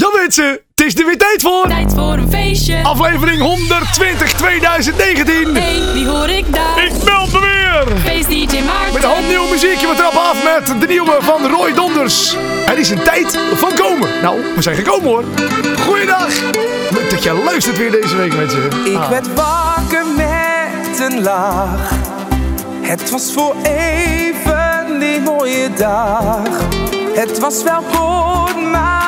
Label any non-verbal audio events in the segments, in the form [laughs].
Ja mensen, het is er weer tijd voor. Tijd voor een feestje. Aflevering 120 2019. Hey, wie hoor ik daar? Ik meld me weer. Feest DJ Maarten. Met een hoop nieuwe muziekje. We trappen af met de nieuwe van Roy Donders. Het is een tijd van komen. Nou, we zijn gekomen hoor. Goeiedag. Leuk dat je luistert weer deze week mensen. Ik Ah. werd wakker met een lach. Het was voor even die mooie dag. Het was wel kort, maar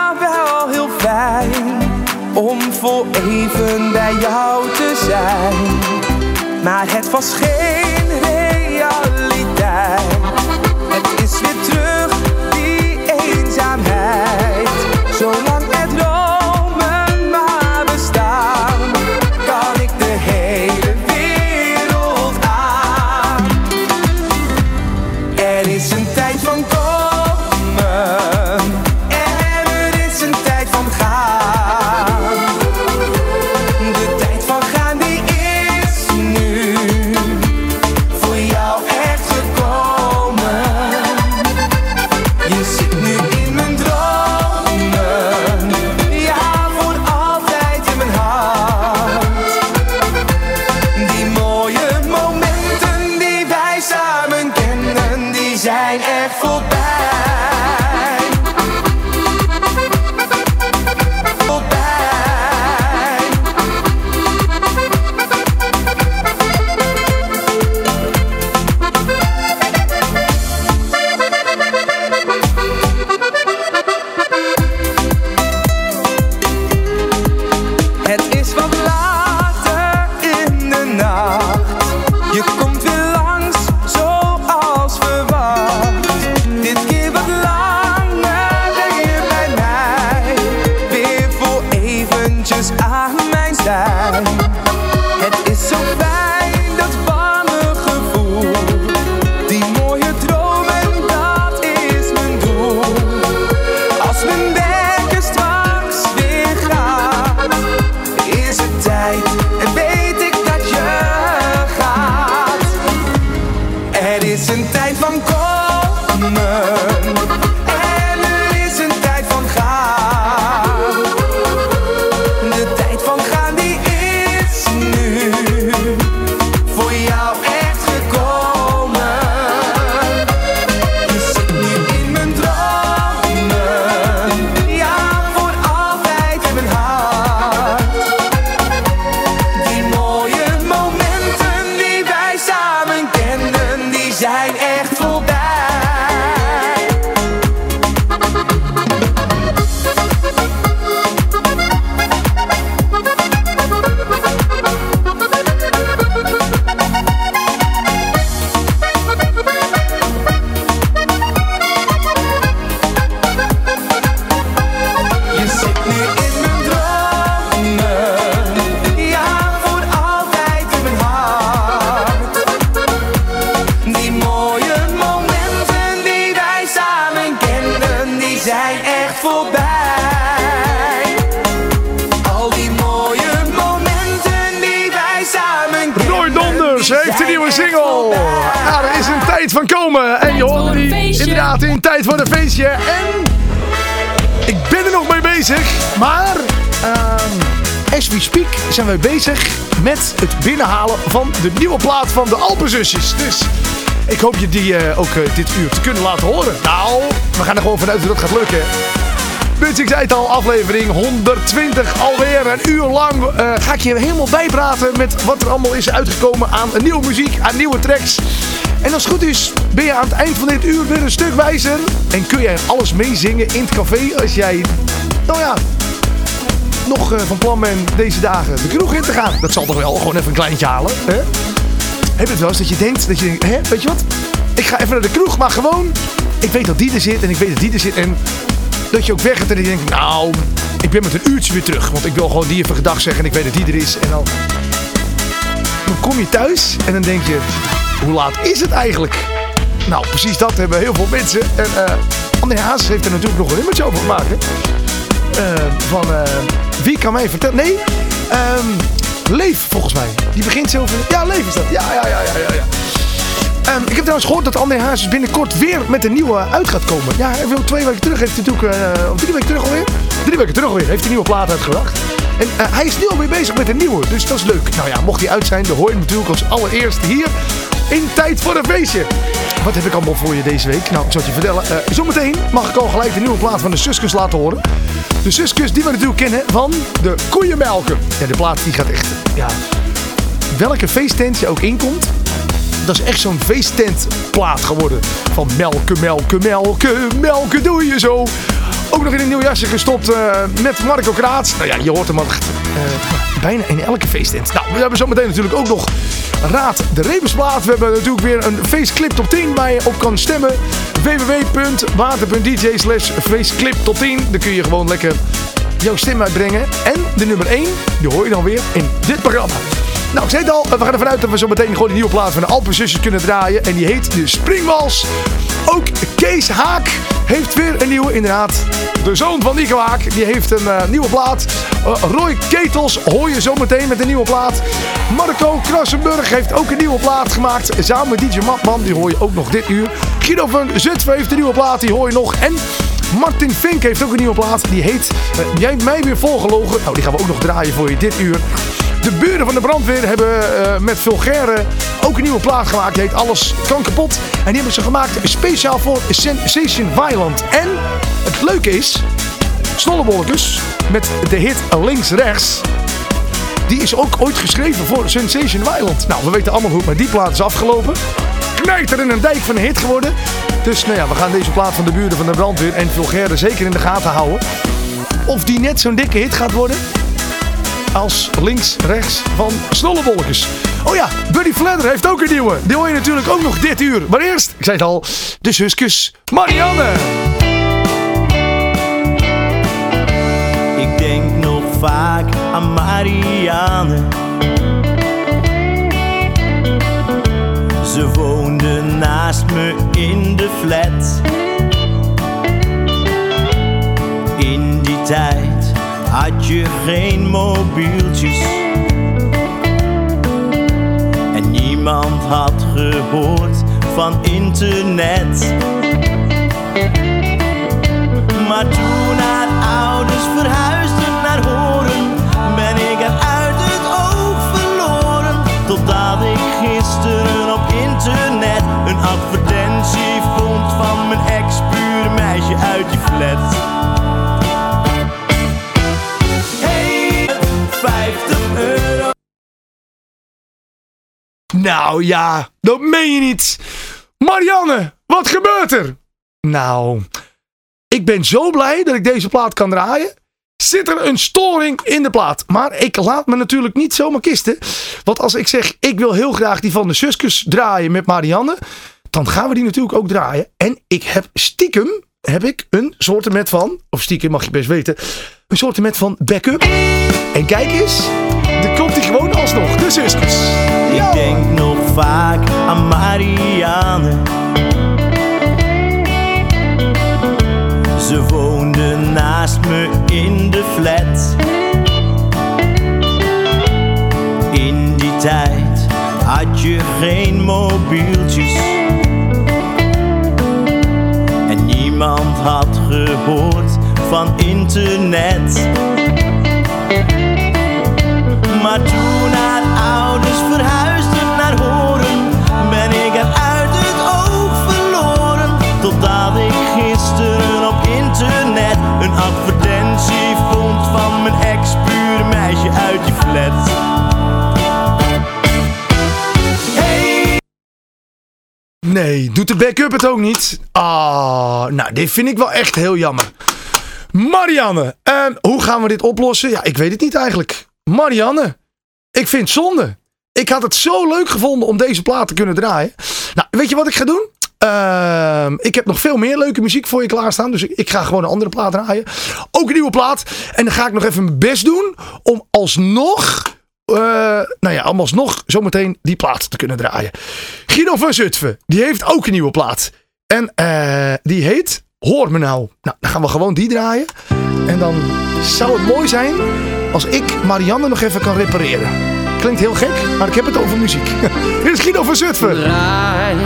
Om voor even bij jou te zijn. Maar het was geen realiteit. Het is weer terug, die eenzaamheid. Zolang zijn we bezig met het binnenhalen van de nieuwe plaat van de Alpenzusjes. Dus ik hoop je die eh, ook eh, dit uur te kunnen laten horen. Nou, we gaan er gewoon vanuit dat het gaat lukken. Mensen, ik zei het al, aflevering 120 alweer. Een uur lang eh, ga ik je helemaal bijpraten met wat er allemaal is uitgekomen aan nieuwe muziek, aan nieuwe tracks. En als het goed is, ben je aan het eind van dit uur weer een stuk wijzer. En kun jij alles meezingen in het café als jij, nou ja, nog eh, van plan bent deze dagen de kroeg in te gaan. Dat zal toch wel gewoon even een kleintje halen, hè? Heb je het wel eens dat je denkt, dat je denkt, hè, weet je wat? Ik ga even naar de kroeg, maar gewoon, ik weet dat die er zit en ik weet dat die er zit. En dat je ook weg gaat en je denkt, nou, ik ben met een uurtje weer terug. Want ik wil gewoon die even gedag zeggen en ik weet dat die er is. En dan, dan kom je thuis en dan denk je, hoe laat is het eigenlijk? Nou, precies dat hebben heel veel mensen. En eh André Hazes heeft er natuurlijk nog een nummertje over gemaakt. Eh, van, eh, wie kan mij vertellen? Nee, ehm, Leef volgens mij. Die begint zo van, ja, Leef is dat. Ja, ja, ja, ja, ja. ja. Ehm, ik heb trouwens gehoord dat André Hazes binnenkort weer met een nieuwe uit gaat komen. Ja, hij wil twee weken terug heeft hij natuurlijk, eh, of drie weken terug alweer? Drie weken terug alweer heeft hij een nieuwe plaat uitgebracht. En eh, hij is nu alweer bezig met een nieuwe, dus dat is leuk. Nou ja, mocht die uit zijn, dan hoor je hem natuurlijk als allereerste hier in Tijd voor een Feestje. Wat heb ik allemaal voor je deze week? Nou, ik zal het je vertellen. Eh, zometeen mag ik al gelijk de nieuwe plaat van de Suskus laten horen. De Suskus die we natuurlijk kennen van de koeienmelken. Ja, de plaat die gaat echt, ja, welke feesttent je ook inkomt, dat is echt zo'n feesttentplaat geworden. Van melken, melken, melken, melken doe je zo. Ook nog in een nieuw jasje gestopt eh, met Marco Kraats. Nou ja, je hoort hem al eh, bijna in elke feesttent. Nou, we hebben zometeen natuurlijk ook nog Raad de Rebensplaat. We hebben natuurlijk weer een feestclip top 10 waar je op kan stemmen. www.water.dj slash feestclip top 10. Daar kun je gewoon lekker jouw stem uitbrengen. En de nummer 1, die hoor je dan weer in dit programma. Nou, ik zei het al, we gaan ervan uit dat we zo meteen gewoon de nieuwe plaat van de Alpenzusjes kunnen draaien. En die heet de Springwals. Ook Kees Haak heeft weer een nieuwe, inderdaad. De zoon van Nico Haak, die heeft een uh, nieuwe plaat. Uh, Roy Ketels hoor je zo meteen met een nieuwe plaat. Marco Krassenburg heeft ook een nieuwe plaat gemaakt. Samen met DJ Matman, die hoor je ook nog dit uur. Guido van Zutphen heeft een nieuwe plaat, die hoor je nog. En Martin Fink heeft ook een nieuwe plaat. Die heet uh, Jij mij weer volgelogen. Nou, die gaan we ook nog draaien voor je dit uur. De buren van de brandweer hebben uh, met Vulgaire ook een nieuwe plaat gemaakt. Die heet Alles kan kapot. En die hebben ze gemaakt speciaal voor Sensation Violent. En het leuke is, Snollebolletjes met de hit Links Rechts. Die is ook ooit geschreven voor Sensation Violent. Nou, we weten allemaal hoe met die plaat is afgelopen. Knijter in een dijk van een hit geworden. Dus nou ja, we gaan deze plaat van de buren van de brandweer en Vulgaire zeker in de gaten houden. Of die net zo'n dikke hit gaat worden als links-rechts van Snollebolletjes. Oh ja, Buddy Fladder heeft ook een nieuwe. Die hoor je natuurlijk ook nog dit uur. Maar eerst, ik zei het al, de zuskus Marianne. Ik denk nog vaak aan Marianne. Ze woonde naast me in de flat. In die tijd had je geen mobieltjes. En niemand had gehoord van internet. Maar toen haar ouders verhuisden naar Horen, ben ik haar uit het oog verloren. Totdat ik gisteren op internet een advertentie vond van mijn ex-buur meisje uit die flat. Nou ja, dat meen je niet. Marianne, wat gebeurt er? Nou, ik ben zo blij dat ik deze plaat kan draaien. Zit er een storing in de plaat. Maar ik laat me natuurlijk niet zomaar kisten. Want als ik zeg, ik wil heel graag die van de Suskus draaien met Marianne. Dan gaan we die natuurlijk ook draaien. En ik heb stiekem, heb ik een soortement van, of stiekem mag je best weten. Een soortement van backup. En kijk eens, dan komt hij gewoon alsnog, de Suskus. Ik denk nog vaak aan Marianne. Ze woonde naast me in de flat. In die tijd had je geen mobieltjes. En niemand had gehoord van internet. Nee, doet de backup het ook niet? Ah, nou, dit vind ik wel echt heel jammer. Marianne, hoe gaan we dit oplossen? Ja, ik weet het niet eigenlijk. Marianne, ik vind het zonde. Ik had het zo leuk gevonden om deze plaat te kunnen draaien. Nou, weet je wat ik ga doen? Ehm, ik heb nog veel meer leuke muziek voor je klaarstaan. Dus ik ga gewoon een andere plaat draaien. Ook een nieuwe plaat. En dan ga ik nog even mijn best doen om alsnog eh, nou ja, om alsnog zometeen die plaat te kunnen draaien. Guido van Zutphen, die heeft ook een nieuwe plaat. En eh, die heet Hoor me nou. Nou, dan gaan we gewoon die draaien. En dan zou het mooi zijn als ik Marianne nog even kan repareren. Klinkt heel gek, maar ik heb het over muziek. [laughs] Hier is Guido van Zutphen. Draai,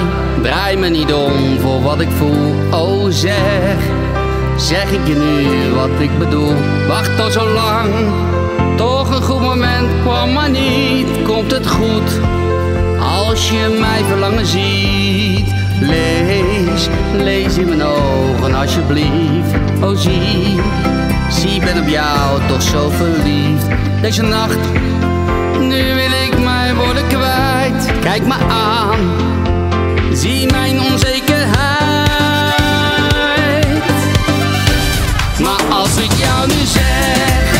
draai me niet om voor wat ik voel. Oh zeg, zeg ik je nu wat ik bedoel. Wacht al zo lang, kwam maar niet. Komt het goed, als je mij verlangen ziet. Lees, lees in mijn ogen alsjeblieft. Oh zie, zie ben op jou toch zo verliefd. Deze nacht, nu wil ik mij worden kwijt. Kijk me aan, zie mijn onzekerheid. Maar als ik jou nu zeggen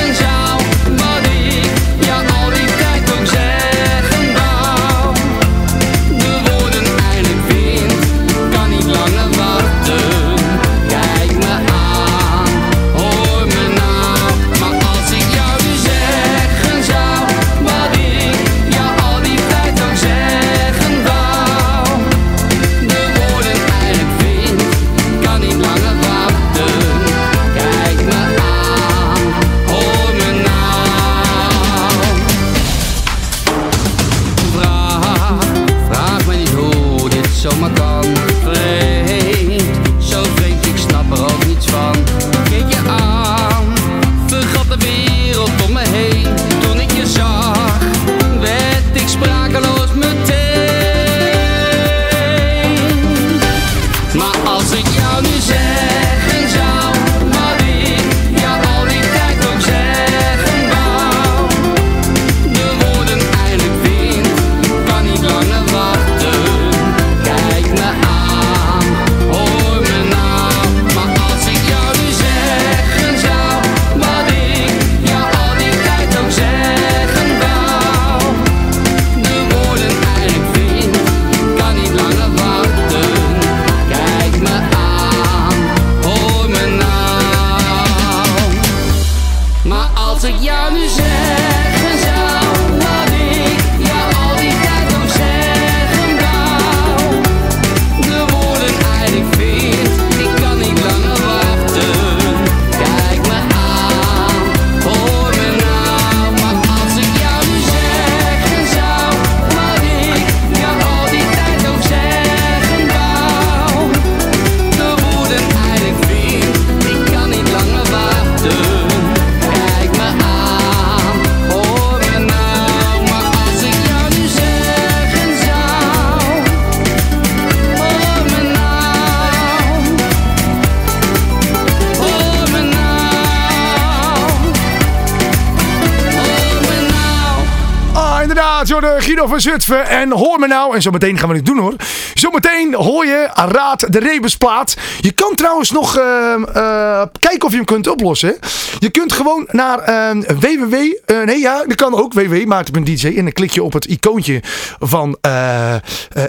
Zutphen. En hoor me nou, en zometeen gaan we het doen hoor. Zometeen hoor je Raad de Rebusplaat. Je kan trouwens nog eh, eh, kijken of je hem kunt oplossen. Je kunt gewoon naar eh, www. eh, nee, ja, dat kan ook. www.maarten.dj. En dan klik je op het icoontje van eh,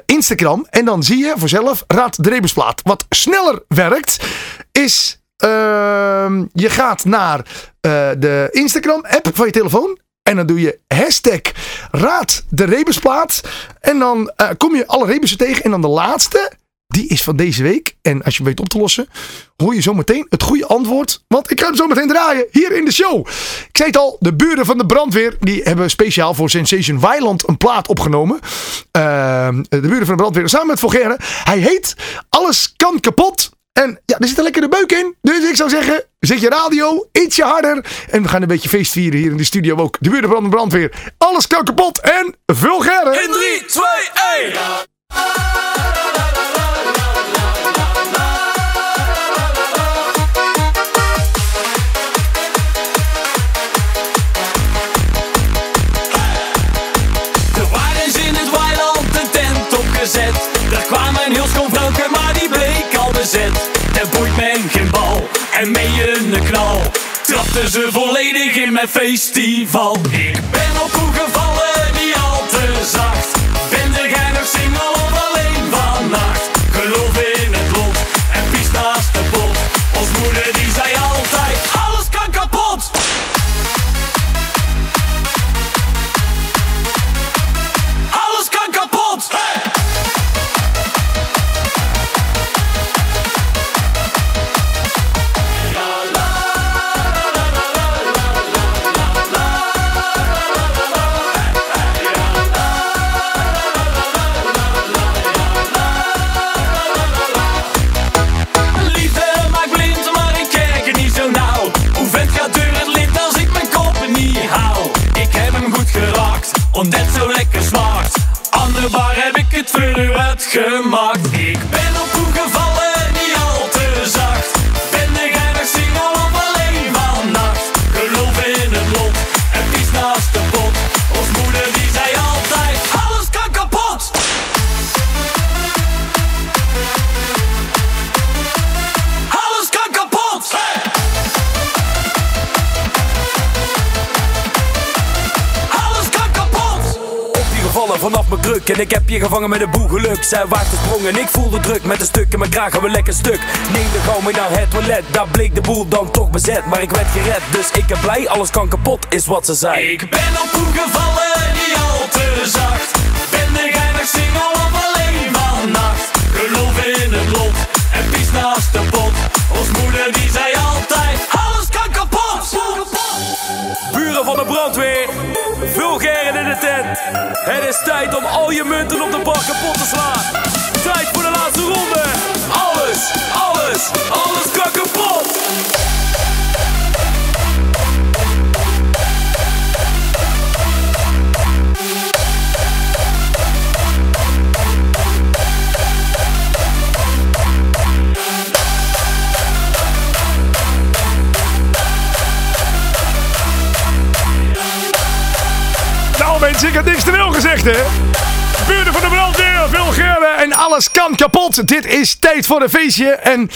Instagram. En dan zie je voorzelf Raad de Rebusplaat. Wat sneller werkt, is. ehm, je gaat naar de Instagram-app van je telefoon. En dan doe je hashtag Raad de Rebusplaat. En dan eh, kom je alle rebussen tegen. En dan de laatste, die is van deze week. En als je weet op te lossen, hoor je zometeen het goede antwoord. Want ik ga hem zo meteen draaien hier in de show. Ik zei het al, de buren van de brandweer, die hebben speciaal voor Sensation Weiland een plaat opgenomen. Ehm, de buren van de brandweer samen met Volgerne. Hij heet Alles kan kapot. En ja, er zit een lekkere beuk in. Dus ik zou zeggen, zet je radio ietsje harder. En we gaan een beetje feest vieren hier in de studio ook. De buren van de brandweer. Alles kan kapot en vulgaire. In 3, 2, 1. En mee een knal. Trapten ze volledig in mijn festival. Ik ben op hoe gevallen, niet al te zacht. Ben jij nog single of alleen vannacht? Geloof in het lot en pies naast de pot. Ons moeder die zei gemaakt. Ik ben op En ik heb je gevangen met een boegeluk Zij waart gesprongen, ik voelde druk. Met een stuk in mijn kraag, een lekker stuk. Neem de gauw mee naar het toilet. Daar bleek de boel dan toch bezet. Maar ik werd gered, dus ik ben blij. Alles kan kapot, is wat ze zei. Ik ben op hoe gevallen, niet al te zacht. Ben de geinig single of alleen vannacht. Geloof in het lot, het is naast de pot. Ons moeder die zei altijd, alles kan kapot. Buren van de brandweer Vulgairen in de tent. Het is tijd om al je munten op de bar kapot te slaan. Tijd voor de laatste ronde. Alles, alles, alles kan kapot ik had niks te veel gezegd hè. Buren van de brandweer, veel geren en alles kan kapot. Dit is tijd voor een feestje en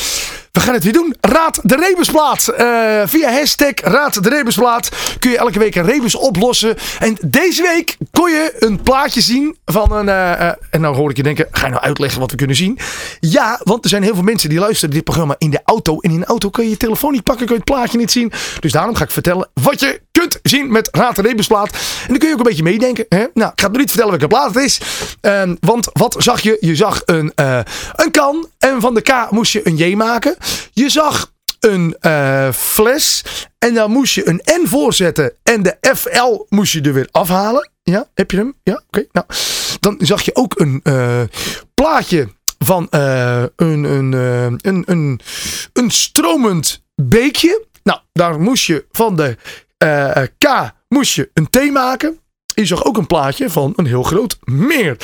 we gaan het weer doen. Raad de Rebusplaat. Eh, via hashtag Raad de Rebusplaat kun je elke week een rebus oplossen. En deze week kon je een plaatje zien van een... eh, eh, en nou hoor ik je denken, ga je nou uitleggen wat we kunnen zien? Ja, want er zijn heel veel mensen die luisteren dit programma in de auto. En in een auto kun je je telefoon niet pakken, kun je het plaatje niet zien. Dus daarom ga ik vertellen wat je kunt zien met Raad de Rebusplaat. En dan kun je ook een beetje meedenken. Hè? Nou, ik ga het nog niet vertellen welke plaat het is. Ehm, want wat zag je? Je zag een, eh, een kan. En van de K moest je een J maken. Je zag een eh, fles. En dan moest je een N voorzetten. En de FL moest je er weer afhalen. Ja, heb je hem? Ja, oké. Nou, dan zag je ook een eh, plaatje van een, een, een, een, een stromend beekje. Nou, daar moest je van de K moest je een T maken. Je zag ook een plaatje van een heel groot meer.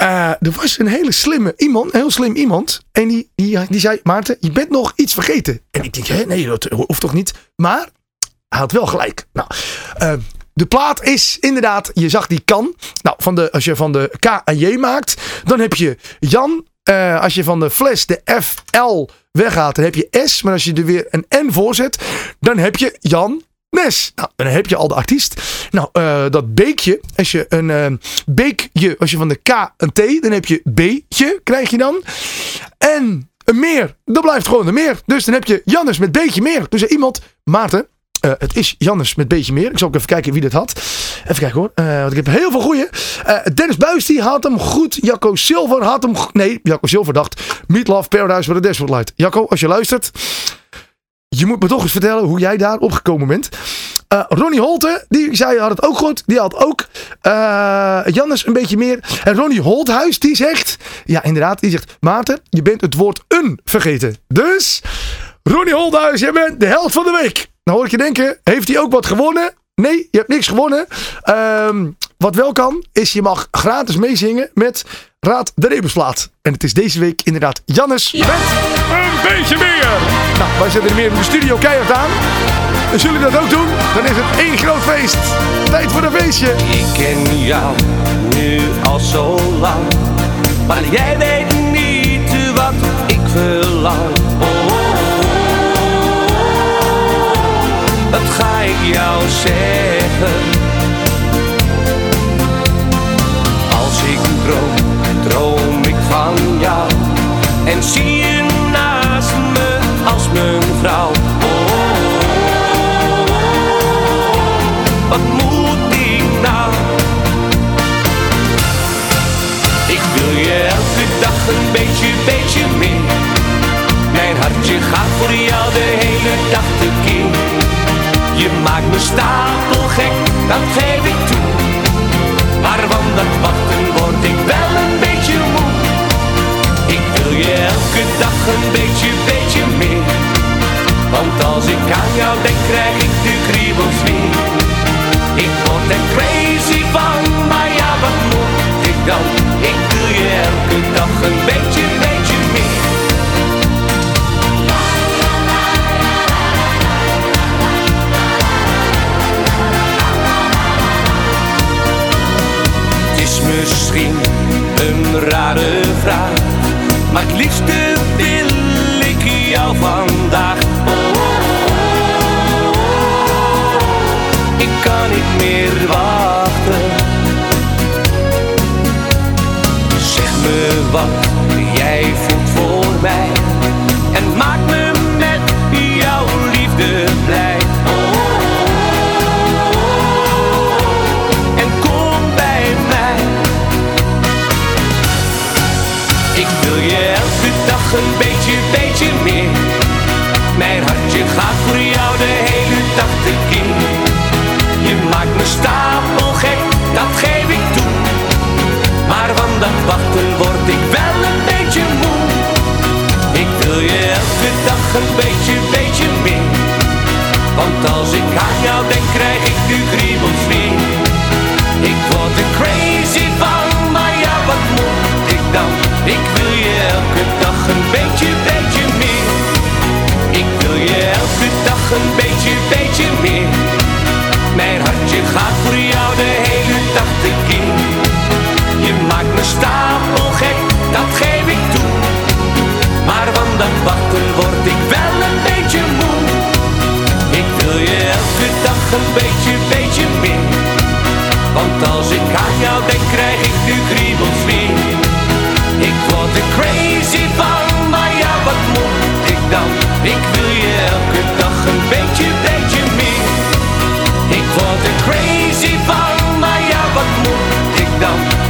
Eh, er was een hele slimme iemand, een heel slim iemand. En die, die, die zei, Maarten, je bent nog iets vergeten. En ik denk, hè, nee, dat hoeft toch niet. Maar hij had wel gelijk. Nou, eh, de plaat is inderdaad, je zag die kan. Nou, van de, als je van de K en J maakt, dan heb je Jan. Eh, als je van de fles de FL weghaalt, dan heb je S. Maar als je er weer een N voorzet, dan heb je Jan Nes. Nou, dan heb je al de artiest. Nou, eh, dat beekje, als je een eh, beekje, als je van de K een T, dan heb je beetje, krijg je dan. En een meer, dat blijft gewoon een meer. Dus dan heb je Jannes met beetje meer. Dus er iemand, Maarten, eh, het is Jannes met beetje meer. Ik zal ook even kijken wie dit had. Even kijken hoor. Eh, want ik heb heel veel goeie. Eh, Dennis Buis die had hem goed. Jacco Silver had hem Nee, Jacco Silver dacht. Meat Love Paradise with a Dashboard Light. Jacco, als je luistert. Je moet me toch eens vertellen hoe jij daar opgekomen bent. Eh, Ronnie Holte, die zei had het ook goed. Die had ook eh Jannes een beetje meer. En Ronnie Holthuis, die zegt... Ja, inderdaad. Die zegt... Maarten, je bent het woord een vergeten. Dus... Ronnie Holthuis, jij bent de held van de week. Dan hoor ik je denken... Heeft hij ook wat gewonnen? Nee, je hebt niks gewonnen. Ehm, wat wel kan, is je mag gratis meezingen met Raad de Rebusplaat. En het is deze week inderdaad Jannes met een beetje meer. Nou, wij zetten er meer in de studio keihard aan. En zullen jullie dat ook doen? Dan is het één groot feest. Tijd voor een feestje. Ik ken jou nu al zo lang, maar jij weet niet wat ik verlang. Oh, oh, oh, wat ga ik jou zeggen? Als ik droom, en zie je naast me als mijn vrouw. Oh, wat moet ik nou? Ik wil je elke dag een beetje, beetje meer. Mijn hartje gaat voor jou de hele dag tekeer. Je maakt me stapelgek, dat geef ik toe. Maar van dat wachten word ik wel een beetje moe. Wil je elke dag een beetje, beetje meer? Want als ik aan jou denk, krijg ik de kriebels weer. Ik word er crazy van, maar ja, wat moet ik dan? Ik wil je elke dag een beetje, beetje meer. Het is Misschien een rare vraag maar het liefste wil ik jou vandaag. Ik kan niet meer wachten. Zeg me wat jij voelt voor mij. Ik wil je elke dag een beetje, beetje meer. Mijn hartje gaat voor jou de hele dag tekeer. Je maakt me stapelgek, dat geef ik toe. Maar van dat wachten word ik wel een beetje moe. Ik wil je elke dag een beetje, beetje meer. Want als ik een beetje, beetje meer. Mijn hartje gaat voor jou de hele dag tekeer. Je maakt me stapelgek, dat geef ik toe. Maar van dat wachten word ik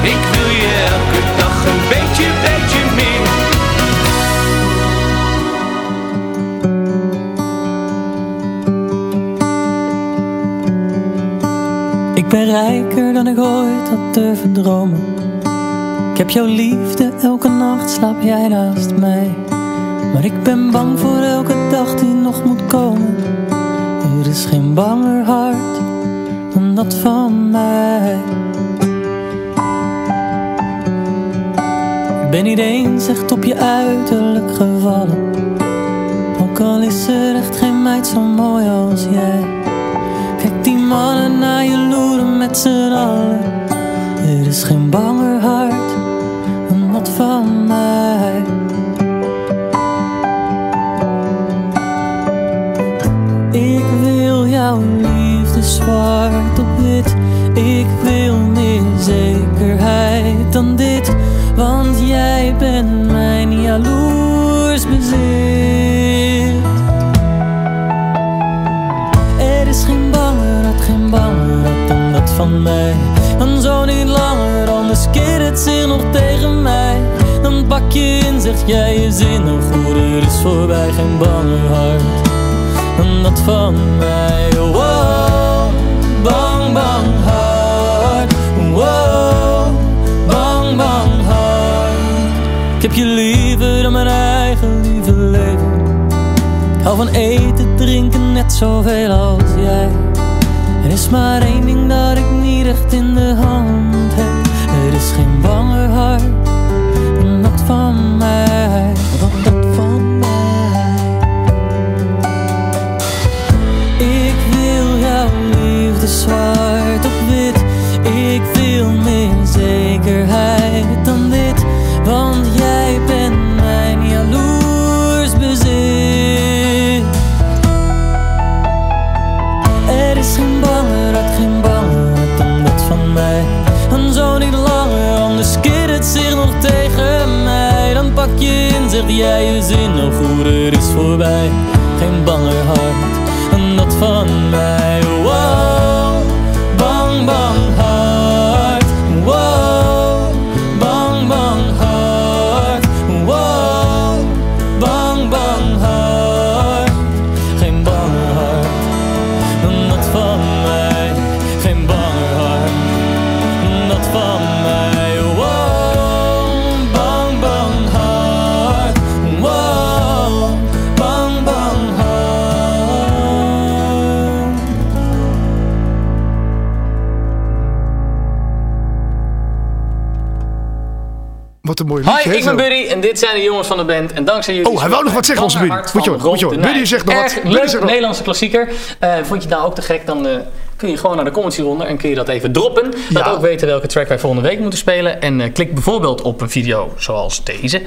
Ik wil je elke dag een beetje, beetje meer. Ik ben rijker dan ik ooit had durven dromen. Ik heb jouw liefde, elke nacht slaap jij naast mij. Maar ik ben bang voor elke dag die nog moet komen. Er is geen banger hart dan dat van mij. Ben niet eens echt op je uiterlijk gevallen. Ook al is er echt geen meid zo mooi als jij. Kijk die mannen naar je loeren met z'n allen. Er is geen banger hart dan dat van mij. Van mij. Zo niet langer, anders keert het zich nog tegen mij. Dan pak je in, zeg jij je zin nog goed, er is voorbij geen banger hart dan dat van mij. Wow, bang, bang hart. Wow, bang, bang hart. Ik heb je liever dan mijn eigen lieve leven. Ik hou van eten, drinken, net zoveel als jij. Er is maar één ding dat ik niet echt in de hand heb. Er is geen banger hart dan dat van mij. Dan dat van mij. Ik wil jouw liefde zwart op wit. Ik wil meer zekerheid jij je zin nog er is voorbij. Een mooi liedje. Hi, hè, ik ben. Buddy en dit zijn de jongens van de band. En dankzij jullie... Oh, hij wou nog wat zeggen, onze Buddy. Moet je moet de Buddy zegt nog wat. Leuk. Nederlandse klassieker. Eh, vond je het nou ook te gek, dan eh, kun je gewoon naar de comments hieronder en kun je dat even droppen. Laat Ja. ook weten welke track wij volgende week moeten spelen. En eh, klik bijvoorbeeld op een video zoals deze.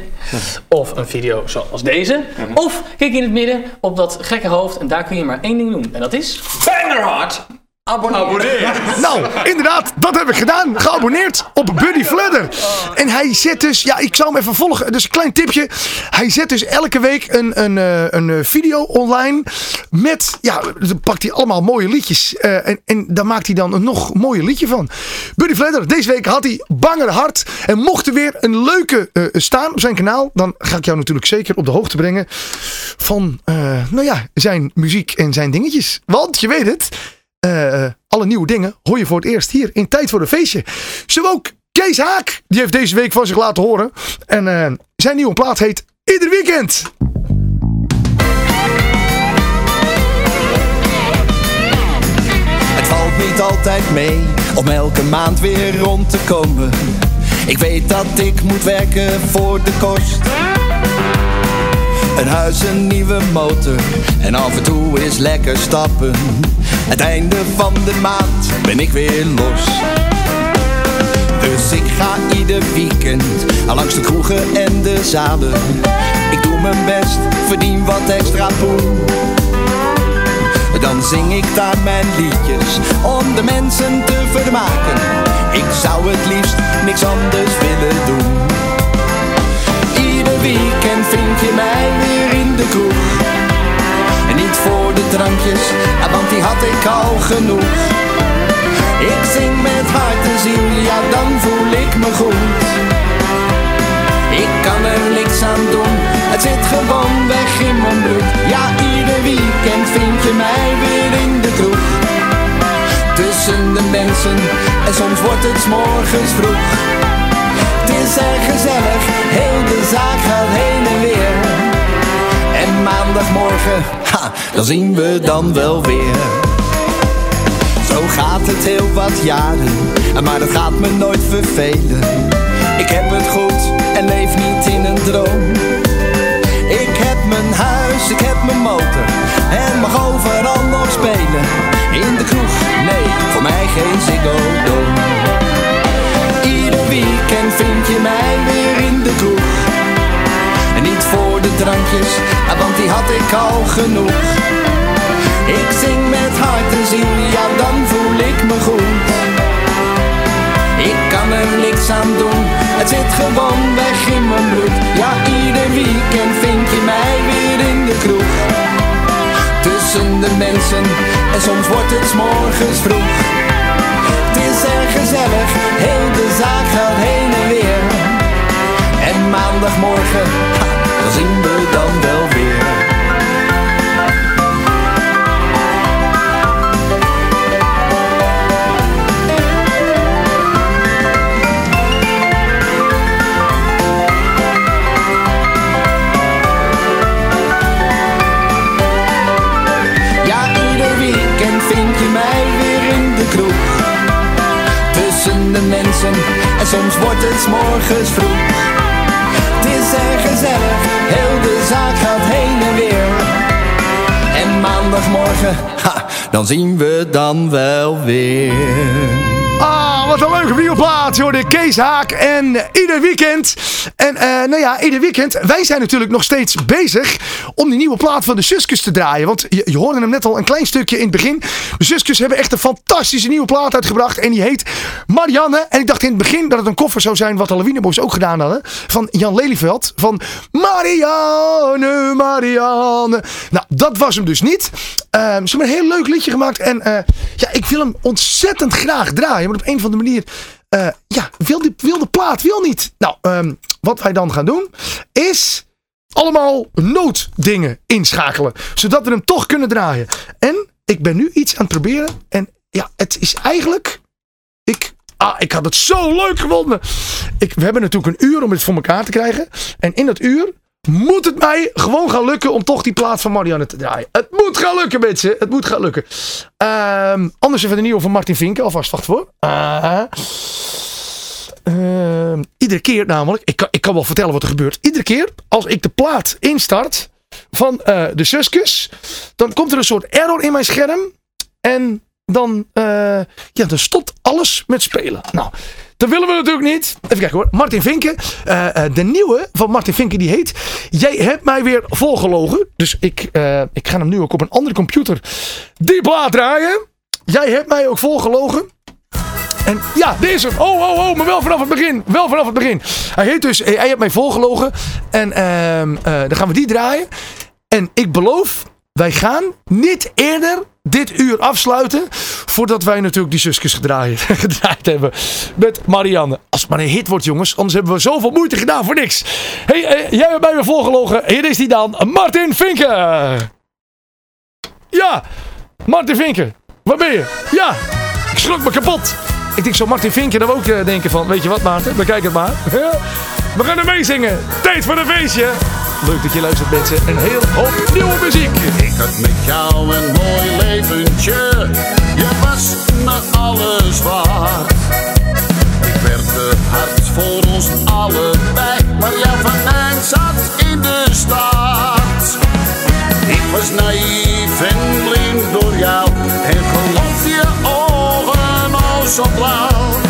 Of een video zoals deze. Of klik in het midden op dat gekke hoofd en daar kun je maar één ding doen. En dat is... Bangerhard! Abonneer. Nou, inderdaad, dat heb ik gedaan. Geabonneerd op Buddy Fledder. En hij zet dus, ja, ik zou hem even volgen. Dus een klein tipje. Hij zet dus elke week een, een, eh, een eh, video online. Met, ja, dan pakt hij allemaal mooie liedjes. eh, en, en daar maakt hij dan een nog mooier liedje van. Buddy Fledder, deze week had hij banger hard. En mocht er weer een leuke eh, staan op zijn kanaal. Dan ga ik jou natuurlijk zeker op de hoogte brengen. Van, eh, nou ja, zijn muziek en zijn dingetjes. Want je weet het. Eh, alle nieuwe dingen hoor je voor het eerst hier in Tijd voor een Feestje. Zo ook Kees Haak, die heeft deze week van zich laten horen. En eh, zijn nieuwe plaat heet Ieder Weekend. Het valt niet altijd mee om elke maand weer rond te komen. Ik weet dat ik moet werken voor de kost. Een huis, een nieuwe motor en af en toe is lekker stappen. Het einde van de maand ben ik weer los. Dus ik ga ieder weekend langs de kroegen en de zalen. Ik doe mijn best, verdien wat extra poen. Dan zing ik daar mijn liedjes om de mensen te vermaken. Ik zou het liefst niks anders willen doen. Weekend vind je mij weer in de kroeg. En niet voor de drankjes, ah, want die had ik al genoeg. Ik zing met hart en ziel, ja dan voel ik me goed. Ik kan er niks aan doen, het zit gewoon weg in mijn bloed. Ja, ieder weekend vind je mij weer in de kroeg. Tussen de mensen, en soms wordt het morgens vroeg. Het is erg gezellig, heel de zaak gaat heen en weer. En maandagmorgen, ha, dan zien we dan wel weer. Zo gaat het heel wat jaren, maar dat gaat me nooit vervelen. Ik heb het goed en leef niet in een droom. Ik heb mijn huis, ik heb mijn motor en mag overal nog spelen. In de kroeg, nee, voor mij geen Ziggo weekend vind je mij weer in de kroeg. En niet voor de drankjes, ah, want die had ik al genoeg. Ik zing met hart en ziel, ja dan voel ik me goed. Ik kan er niks aan doen, het zit gewoon weg in mijn bloed. Ja, ieder weekend vind je mij weer in de kroeg. Tussen de mensen, en soms wordt het morgens vroeg. Het is erg gezellig, heel de zaak gaat heen en weer. En maandagmorgen, zien we dan wel weer. Ah, wat een leuke videoplaat. Je hoorde Kees Haak en ieder weekend. En eh, nou ja, ieder weekend. Wij zijn natuurlijk nog steeds bezig om die nieuwe plaat van de Suskus te draaien. Want je, hoorde hem net al een klein stukje in het begin. De Suskus hebben echt een fantastische nieuwe plaat uitgebracht. En die heet Marianne. En ik dacht in het begin dat het een koffer zou zijn wat de Lawineboys ook gedaan hadden. Van Jan Lelyveld. Van Marianne, Marianne. Nou, dat was hem dus niet. Ehm, ze hebben een heel leuk liedje gemaakt. En eh, ja, ik wil hem ontzettend graag draaien. Maar op een of andere manier... eh, ja, wil, die, wil de plaat, wil niet. Nou, ehm, wat wij dan gaan doen... is allemaal nooddingen inschakelen. Zodat we hem toch kunnen draaien. En ik ben nu iets aan het proberen. En ja, het is eigenlijk... Ik, ah, ik had het zo leuk gevonden. Ik, we hebben natuurlijk een uur om het voor elkaar te krijgen. En in dat uur moet het mij gewoon gaan lukken om toch die plaat van Marianne te draaien. Het moet gaan lukken, mensen. Het moet gaan lukken. Ehm, anders even de nieuwe van Martin Vinken. Alvast wacht voor. Eh, iedere keer namelijk, ik kan, ik kan wel vertellen wat er gebeurt. Iedere keer als ik de plaat instart van eh, de Suskus, dan komt er een soort error in mijn scherm. En dan, eh, ja, dan stopt alles met spelen. Nou, dat willen we natuurlijk niet. Even kijken hoor. Martin Vinken. eh, eh, de nieuwe van Martin Vinken die heet Jij hebt mij weer volgelogen. Dus ik, eh, ik ga hem nu ook op een andere computer die plaat draaien. Jij hebt mij ook volgelogen. En ja, deze. Oh, oh, oh, maar wel vanaf het begin. Wel vanaf het begin. Hij heet dus Hij hebt mij volgelogen. En eh, dan gaan we die draaien. En ik beloof, wij gaan niet eerder dit uur afsluiten. Voordat wij natuurlijk die zusjes [laughs] gedraaid, hebben. Met Marianne. Als het maar een hit wordt, jongens. Anders hebben we zoveel moeite gedaan voor niks. hey, eh, jij hebt mij weer volgelogen. Hier is die dan. Martin Vinken. Ja, Martin Vinken. Waar ben je? Ja, ik schrok me kapot. Ik denk, zo Martin Vinken dan ook eh, denken van, weet je wat Maarten, bekijk het maar. [laughs] We gaan er mee zingen. Tijd voor een feestje. Leuk dat je luistert mensen. Een heel hoop nieuwe muziek. Ik had met jou een mooi leventje. Je was me alles waard. Ik werkte hard voor ons allebei. Maar jouw venijn zat in de start. Ik was naïef en blind door jou. En geloof je ogen al zo blauw.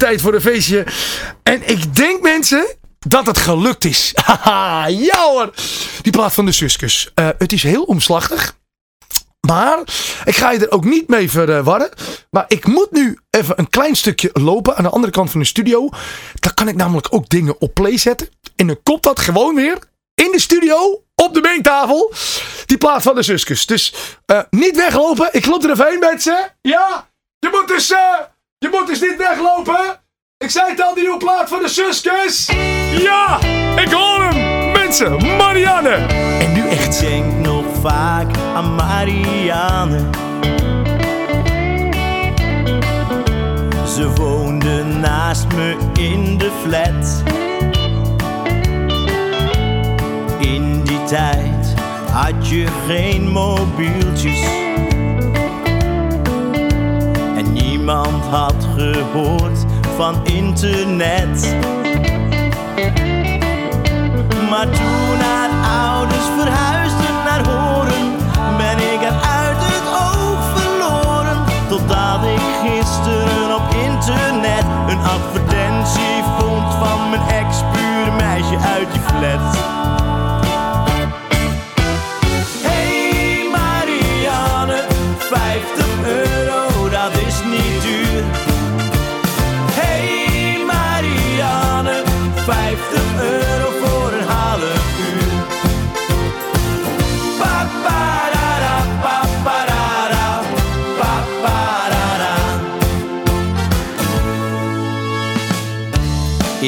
Tijd voor een Feestje. En ik denk mensen dat het gelukt is. [laughs] Haha, ja hoor. Die plaat van de Suskus. Eh, het is heel omslachtig. Maar ik ga je er ook niet mee verwarren. Maar ik moet nu even een klein stukje lopen aan de andere kant van de studio. Dan kan ik namelijk ook dingen op play zetten. En dan komt dat gewoon weer in de studio op de beentafel. Die plaat van de Suskus. Dus eh, niet weglopen. Ik loop er even heen met ze. Ja, je moet dus, eh, je moet dus niet weglopen. Ik zei het al, die nieuwe plaat van de Suskus. Ja, ik hoor hem. Mensen, Marianne. En nu echt. Ik denk nog vaak aan Marianne. Ze woonde naast me in de flat. In die tijd had je geen mobieltjes. Niemand had gehoord van internet. Maar toen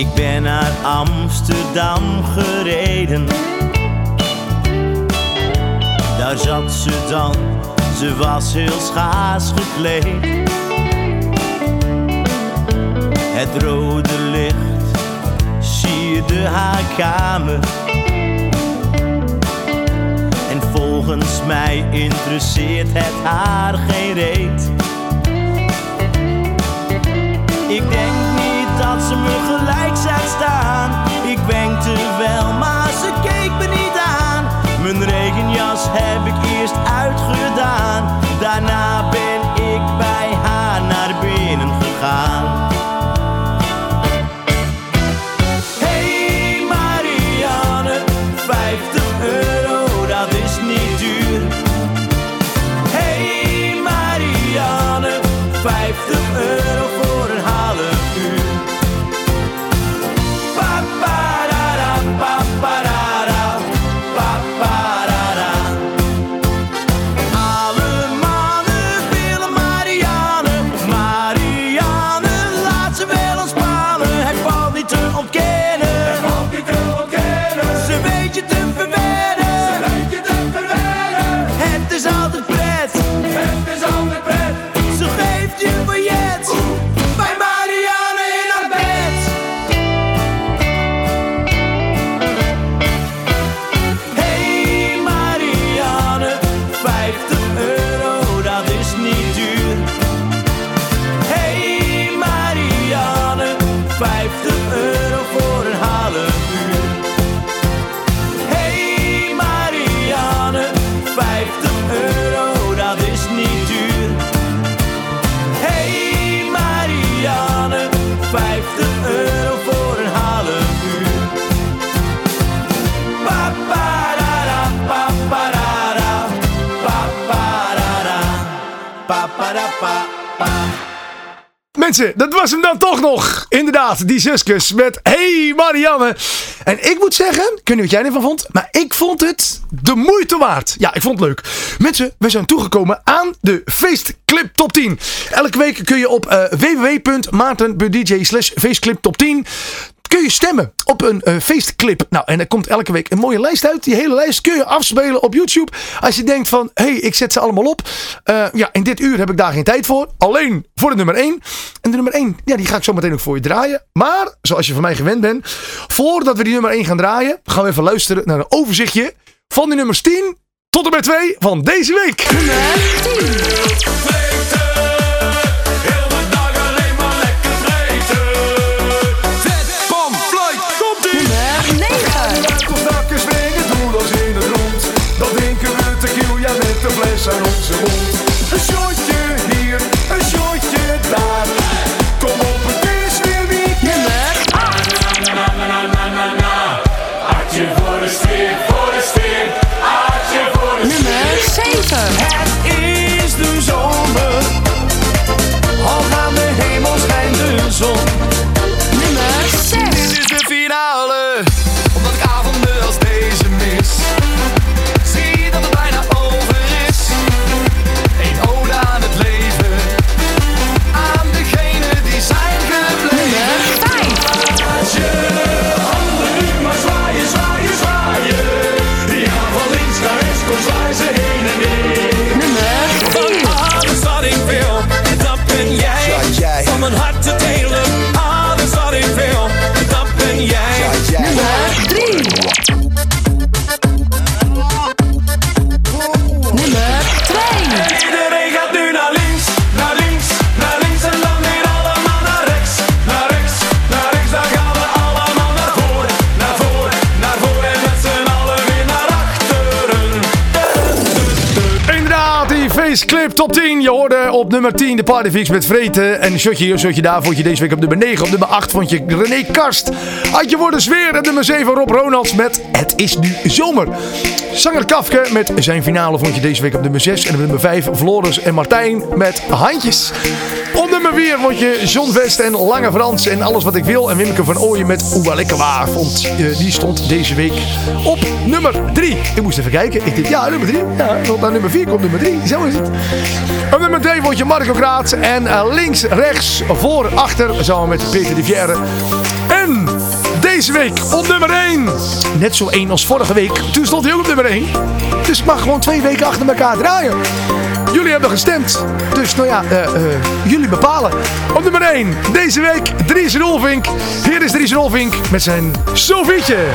Ik ben naar Amsterdam gereden. Daar zat ze dan, ze was heel schaars gekleed. Het rode licht sierde haar kamer. En volgens mij interesseert het haar geen reet. Gelijk zag staan. Ik wenkte wel, maar ze keek me niet aan. Mijn regenjas heb ik eerst uitgedaan. Daarna ben ik bij haar naar binnen gegaan. Dat was hem dan toch nog. Inderdaad, die zuskus met Hey Marianne. En ik moet zeggen, ik weet niet wat jij ervan vond, maar ik vond het de moeite waard. Ja, ik vond het leuk. Mensen, we zijn toegekomen aan de feestclip top 10. Elke week kun je op uh, www.maarten.dj slash feestclip top 10 kun je stemmen op een uh, feestclip. Nou, en er komt elke week een mooie lijst uit. Die hele lijst kun je afspelen op YouTube. Als je denkt van, hé, hey, ik zet ze allemaal op. Uh, ja, in dit uur heb ik daar geen tijd voor. Alleen voor de nummer 1. En de nummer 1, ja, die ga ik zo meteen ook voor je draaien. Maar, zoals je van mij gewend bent, voordat we die nummer 1 gaan draaien, gaan we even luisteren naar een overzichtje van de nummers 10 tot en met 2 van deze week. Nummer 10. Sure op nummer 10 de Partyfix met Vreten. En shotje hier, shotje daar vond je deze week op nummer 9. Op nummer 8 vond je René Karst. Had je voor de sfeer. En nummer 7 Rob Ronalds met Het is nu zomer. Zanger Kafke met zijn finale vond je deze week op nummer 6. En op nummer 5 Floris en Martijn met Handjes. Op nummer 4 vond je John West en Lange Frans en Alles Wat Ik Wil. En Wimke van Ooyen met Waar. Vond, die stond deze week op nummer 3. Ik moest even kijken. Ik dacht, ja, nummer 3. Ja, want naar nummer 4 komt nummer 3. Zo is het. Op nummer 2 vond je Marco Kraat. En eh, links, rechts, voor, achter. Samen met Peter de Vierre. En deze week op nummer 1. Net zo één als vorige week. Toen stond hij op nummer 1. Dus ik mag gewoon twee weken achter elkaar draaien. Jullie hebben gestemd. Dus nou ja, eh, eh, jullie bepalen. Op nummer 1 deze week Dries Rolvink. Hier is Dries Rolvink met zijn Sofietje.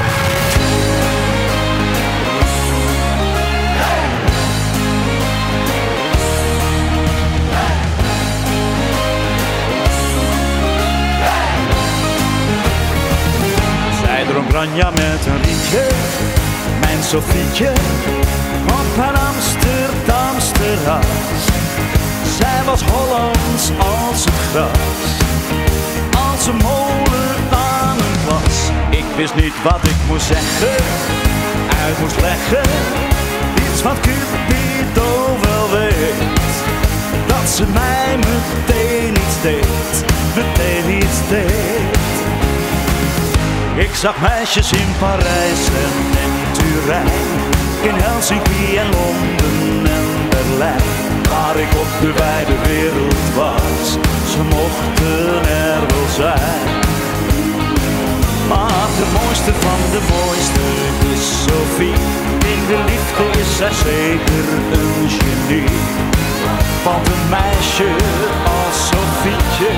Zij dronk Ranja met een rietje, mijn Sofietje, op haar Amsterdamse. Zij was Hollands als het gras, als een molen aan een plas. Ik wist niet wat ik moest zeggen, uit moest leggen, iets wat Cupido wel weet. Dat ze mij meteen iets deed, meteen iets deed. Ik zag meisjes in Parijs en in Turijn, in Helsinki en Londen en Berlijn. Waar ik op de wijde wereld was, ze mochten er wel zijn. Maar de mooiste van de mooiste is Sophie. In de liefde is zij zeker een genie. Want een meisje als Sofietje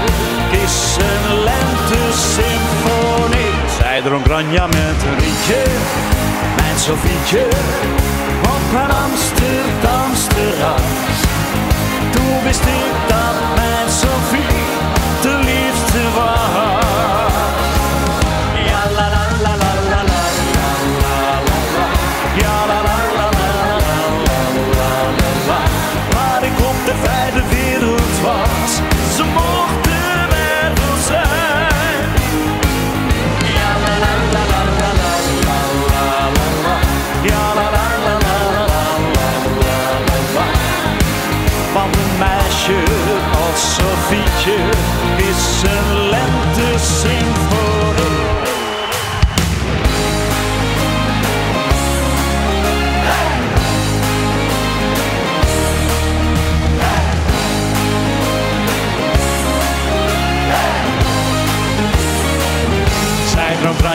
is een lente-symfonie. Zij dronk Ranja met een rietje, mijn Sofietje, op haar Amsterdamse. Toen wist ik dat mijn Sofie de liefste was.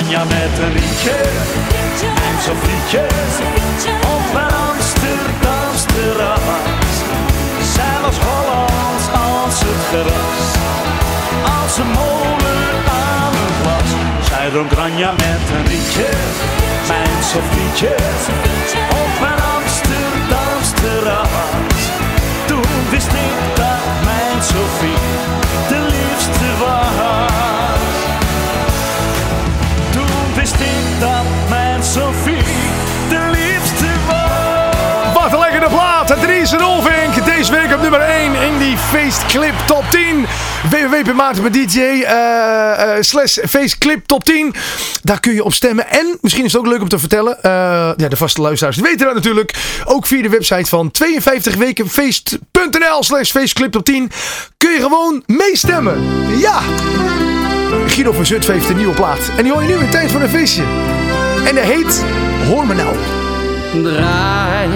Ranja met een rietje en Sofietje op een Amsterdamse terras. Zij was Hollands als het gras, als een molen aan een glas. Zij dronk Ranja met een rietje, mijn Sofietje, op een Amsterdamse terras. Toen wist ik dat mijn Sofie de liefste was. Dries Rolvink. Deze week op nummer 1 in die feestclip top 10. www.maarten.dj uh, uh, slash feestclip top 10. Daar kun je op stemmen. En misschien is het ook leuk om te vertellen. eh, ja, de vaste luisteraars weten dat natuurlijk. Ook via de website van 52wekenfeest.nl slash feestclip top 10. Kun je gewoon meestemmen. Ja. Guido van Zutphen heeft een nieuwe plaat. En die hoor je nu in tijd van een feestje. En dat heet Hoor nou. Draai,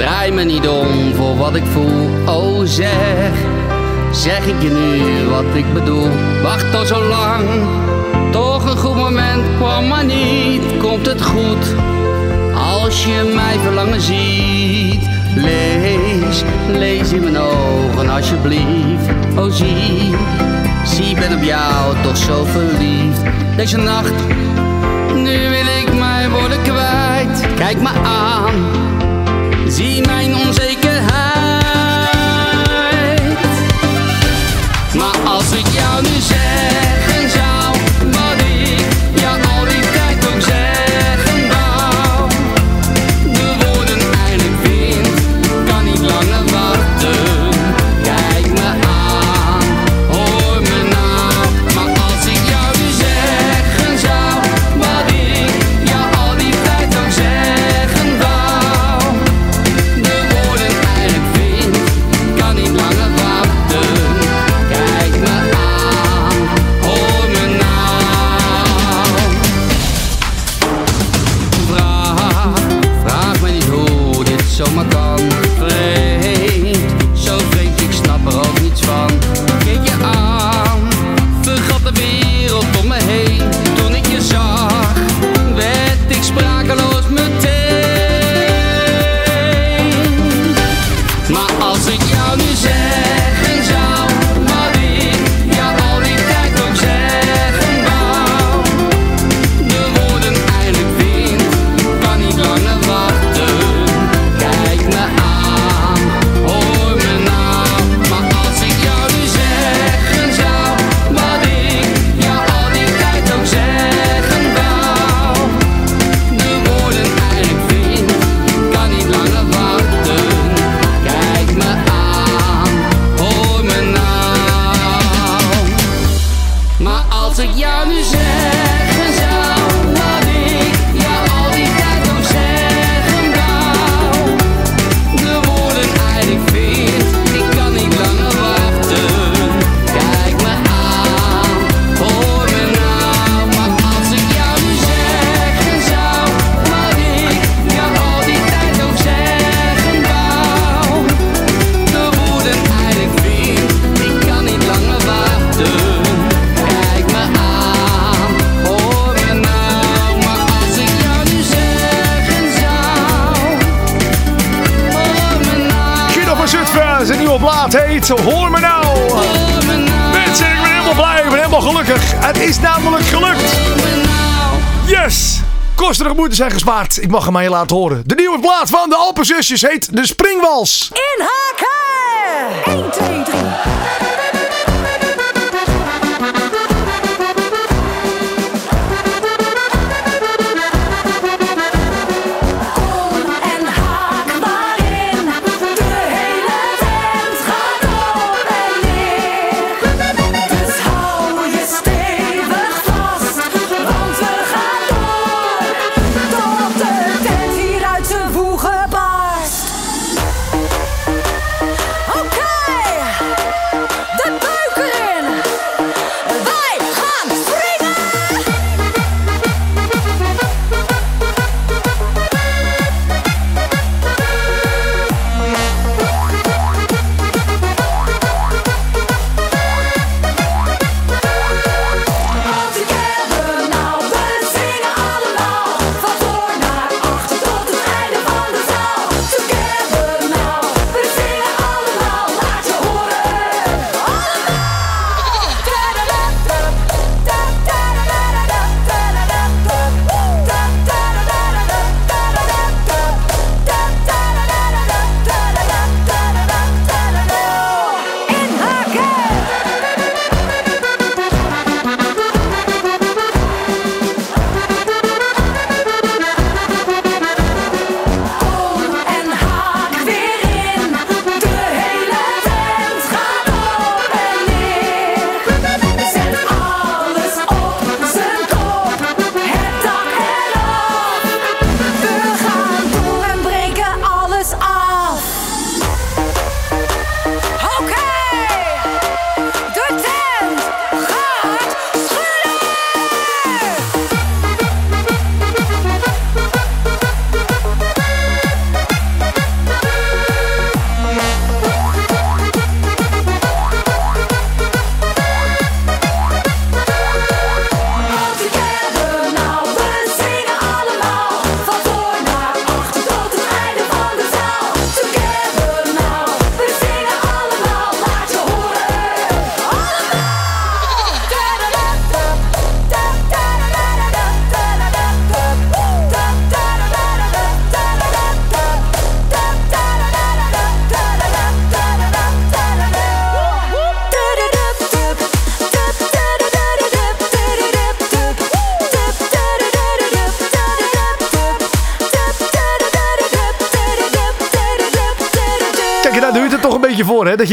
draai me niet om voor wat ik voel. Oh zeg, zeg ik je nu wat ik bedoel. Wacht al zo lang, toch een goed moment kwam maar niet. Komt het goed, als je mij verlangen ziet. Lees, lees in mijn ogen alsjeblieft. Oh zie, zie ben op jou toch zo verliefd. Deze nacht, nu wil ik mij worden kwijt. Kijk me aan, zie mijn onzekerheid. Kosterige moeite zijn gespaard. Ik mag hem aan je laten horen. De nieuwe plaat van de Alpenzusjes heet De Springwals. In haken! 1, 2, 3.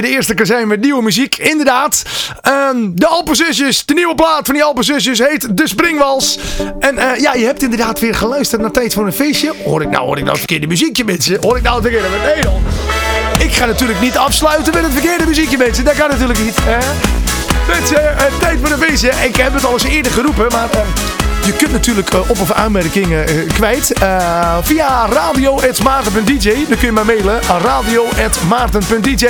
de eerste keer zijn met nieuwe muziek. Inderdaad. Um, de Alpenzusjes. De nieuwe plaat van die Alpenzusjes heet De Springwals. En eh, ja, je hebt inderdaad weer geluisterd naar Tijd voor een Feestje. Hoor ik nou, hoor ik nou het verkeerde muziekje, mensen? Hoor ik nou het verkeerde? met dan. Ik ga natuurlijk niet afsluiten met het verkeerde muziekje, mensen. Dat kan natuurlijk niet. Eh, Tijd voor een feestje. Ik heb het al eens eerder geroepen, maar... Eh, je kunt natuurlijk op- of aanmerkingen kwijt via radio.maarten.dj. Dan kun je mij mailen radio.maarten.dj.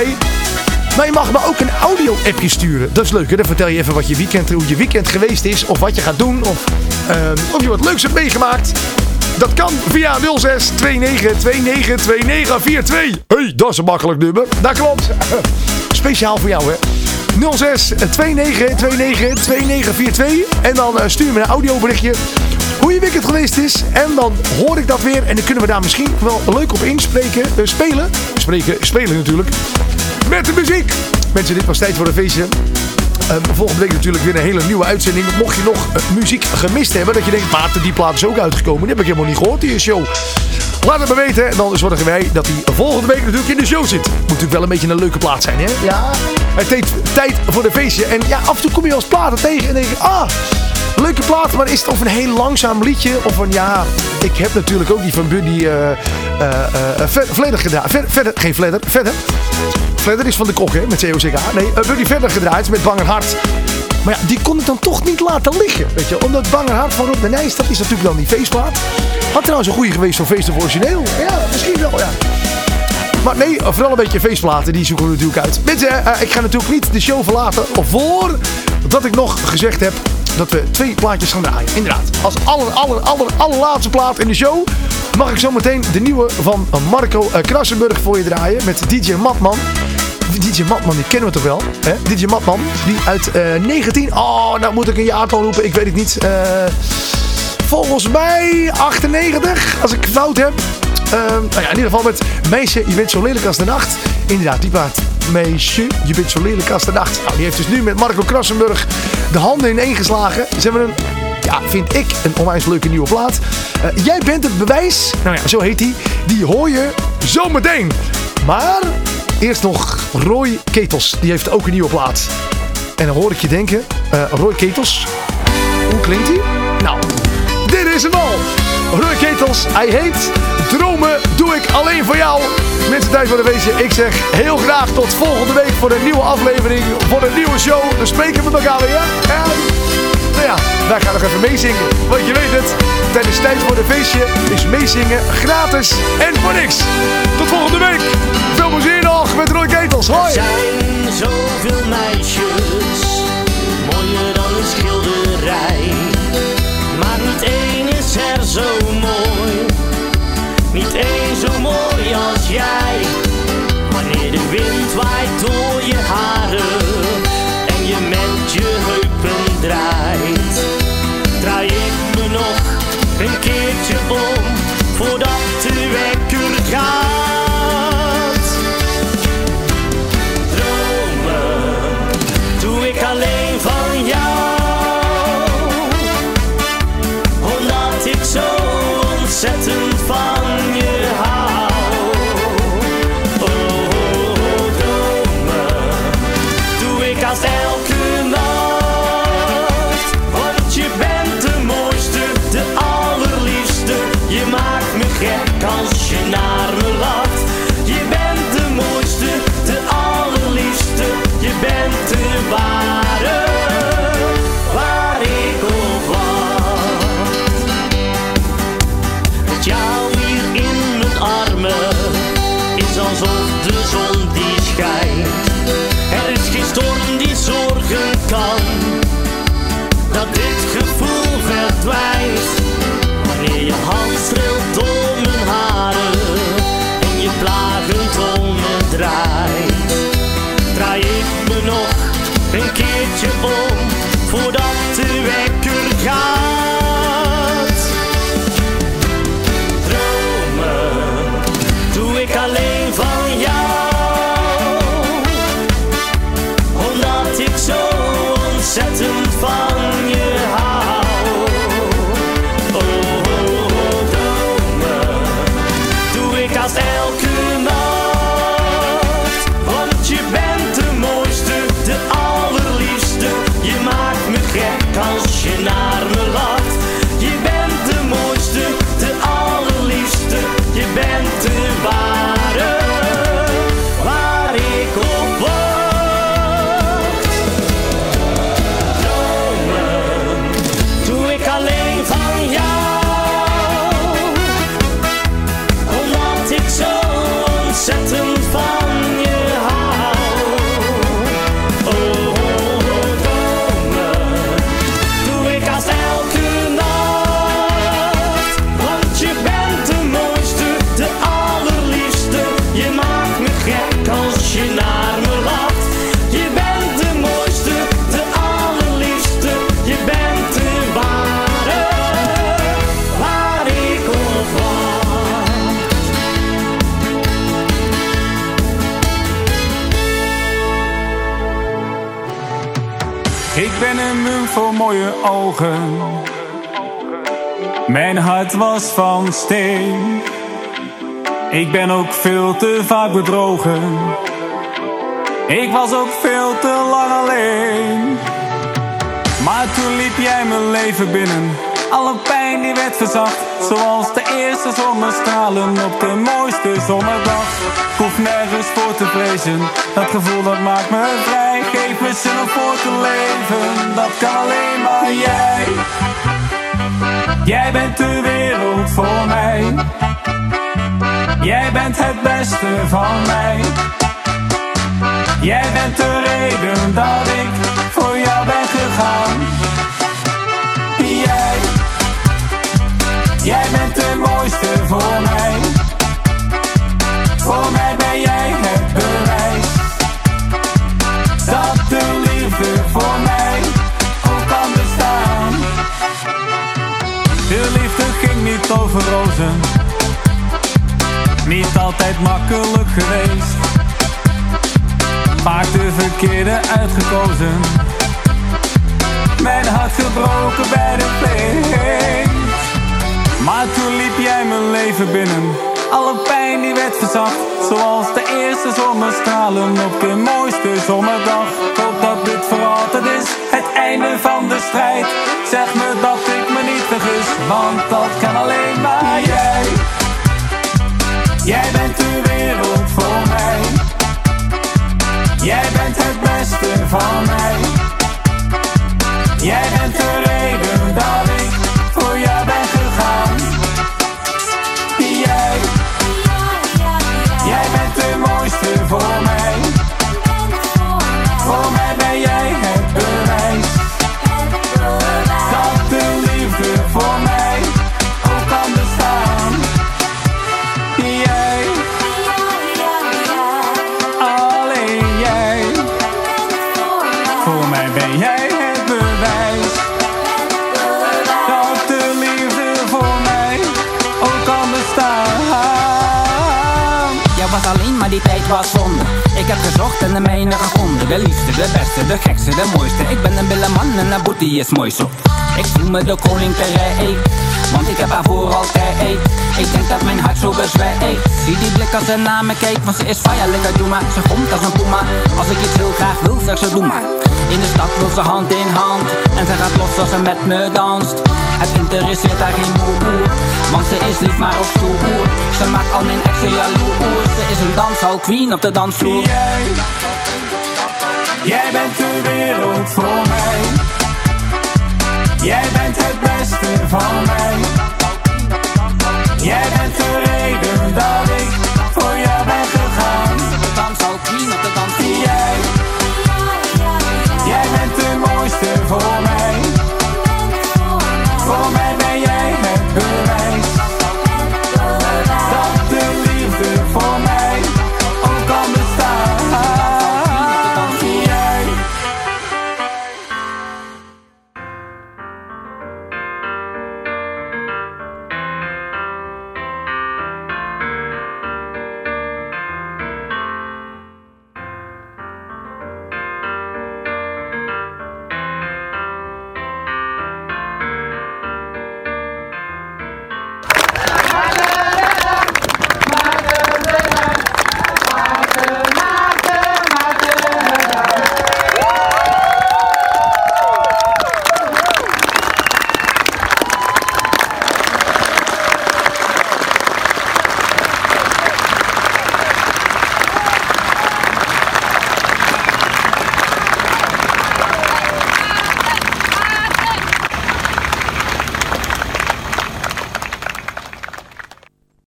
Maar je mag me ook een audio-appje sturen. Dat is leuk, hè? Dan vertel je even wat je weekend, hoe je weekend geweest is. Of wat je gaat doen. Of, ehm, of je wat leuks hebt meegemaakt. Dat kan via 06 29 29 2942. hey, dat is een makkelijk nummer. Dat klopt. [laughs] Speciaal voor jou, hè? 06 29 29 2942. En dan eh, stuur me een audioberichtje hoe je weekend geweest is. En dan hoor ik dat weer. En dan kunnen we daar misschien wel leuk op inspreken. eh, spelen. Spreken, spelen natuurlijk. Met de muziek. Mensen, dit was tijd voor een feestje. Eh, volgende week natuurlijk weer een hele nieuwe uitzending. Mocht je nog eh, muziek gemist hebben, dat je denkt, Maarten, die plaat is ook uitgekomen. Die heb ik helemaal niet gehoord, die show. Laat het me weten en dan zorgen wij dat hij volgende week natuurlijk in de show zit. Moet natuurlijk wel een beetje een leuke plaat zijn, hè? Ja. Het heet tijd voor de feestje. En ja, af en toe kom je als platen tegen en denk je, ah, leuke plaat. Maar is het of een heel langzaam liedje of een, ja, ik heb natuurlijk ook die van Buddy eh eh Verder gedaan. Ver- verder, geen Verder, verder. Verder is van de kok, hè, met COCK. Nee, uh, Buddy verder gedraaid met Banger Hart. Maar ja, die kon ik dan toch niet laten liggen. Weet je, omdat Banger Hart van Rob de Nijs, dat is natuurlijk dan die feestplaat. Had trouwens een goede geweest voor Feest of Origineel. Ja, misschien wel, ja. Maar nee, vooral een beetje feestplaten, die zoeken we natuurlijk uit. Mensen, eh, ik ga natuurlijk niet de show verlaten voordat ik nog gezegd heb dat we twee plaatjes gaan draaien. Inderdaad, als aller, aller, aller, allerlaatste plaat in de show mag ik zometeen de nieuwe van Marco eh, Krassenburg voor je draaien met DJ Matman. DJ Matman, die kennen we toch wel? Hè? DJ Matman, die uit eh 19... Oh, nou moet ik een jaartal roepen, ik weet het niet. Eh, volgens mij 98, als ik fout heb. Nou ja, in ieder geval met Meisje, je bent zo lelijk als de nacht. Inderdaad, die plaat. Meisje, je bent zo lelijk als de nacht. Nou, die heeft dus nu met Marco Krassenburg de handen ineen geslagen. Ze hebben een, ja, vind ik, een onwijs leuke nieuwe plaat. Eh, jij bent het bewijs. Nou ja, zo heet die. Die hoor je zo meteen. Maar eerst nog Roy Ketels. Die heeft ook een nieuwe plaat. En dan hoor ik je denken, eh, Roy Ketels, hoe klinkt hij? Nou, dit is hem al. Roy Ketels, hij heet Dromen doe ik alleen voor jou. Mensen, tijd voor de feestje. Ik zeg heel graag tot volgende week voor een nieuwe aflevering, voor een nieuwe show. Dan spreken we elkaar weer. En, nou ja, wij gaan nog even meezingen. Want je weet het, tijdens tijd voor de feestje is meezingen gratis en voor niks. Tot volgende week. Veel plezier nog met Roy Ketels. Hoi. Er zijn zoveel meisjes, mooier dan een. Zo ogen. Mijn hart was van steen. Ik ben ook veel te vaak bedrogen. Ik was ook veel te lang alleen. Maar toen liep jij mijn leven binnen. Alle pijn die werd verzacht. Zoals de eerste zonnestralen op de mooiste zomerdag. Ik hoef nergens voor te vrezen. Dat gevoel dat maakt me vrij. Geef me zin om voor te leven. Dat kan alleen maar jij. Jij bent de wereld voor mij. Jij bent het beste van mij. Jij bent de reden dat ik voor jou ben gegaan. Jij bent de mooiste voor mij. Voor mij ben jij het bewijs. Dat de liefde voor mij ook kan bestaan. De liefde ging niet over rozen. Niet altijd makkelijk geweest. Vaak de verkeerde uitgekozen. Mijn hart gebroken bij de pleet. Maar toen liep jij mijn leven binnen. Alle pijn die werd verzacht. Zoals de eerste zonnestralen op de mooiste zomerdag. Ik dat dit voor altijd is. Het einde van de strijd. Zeg me dat ik me niet vergis. Want dat kan alleen maar jij. Jij bent de wereld voor mij. Jij bent het beste van mij. Jij bent de reden dat was zonde. Ik heb gezocht en de mijne gevonden. De liefste, de beste, de gekste, de mooiste. Ik ben een billeman en boetie is mooi zo. Ik voel me de koning ter rij, want ik heb haar voor altijd. Ik denk dat mijn hart zo bezwijkt. Zie die blik als ze naar me kijkt, want ze is lekker doe maar. Ze komt als een puma. Als ik iets heel graag wil, zeg ze doe maar. In de stad wil ze hand in hand. En ze gaat los als ze met me danst. Het interesseert haar geen moer Want ze is lief maar ook stoer Ze maakt al mijn exen jaloers Ze is een danshal queen op de dansvloer. Jij, jij bent de wereld voor mij. Jij bent het beste van mij. Jij bent de reden dat ik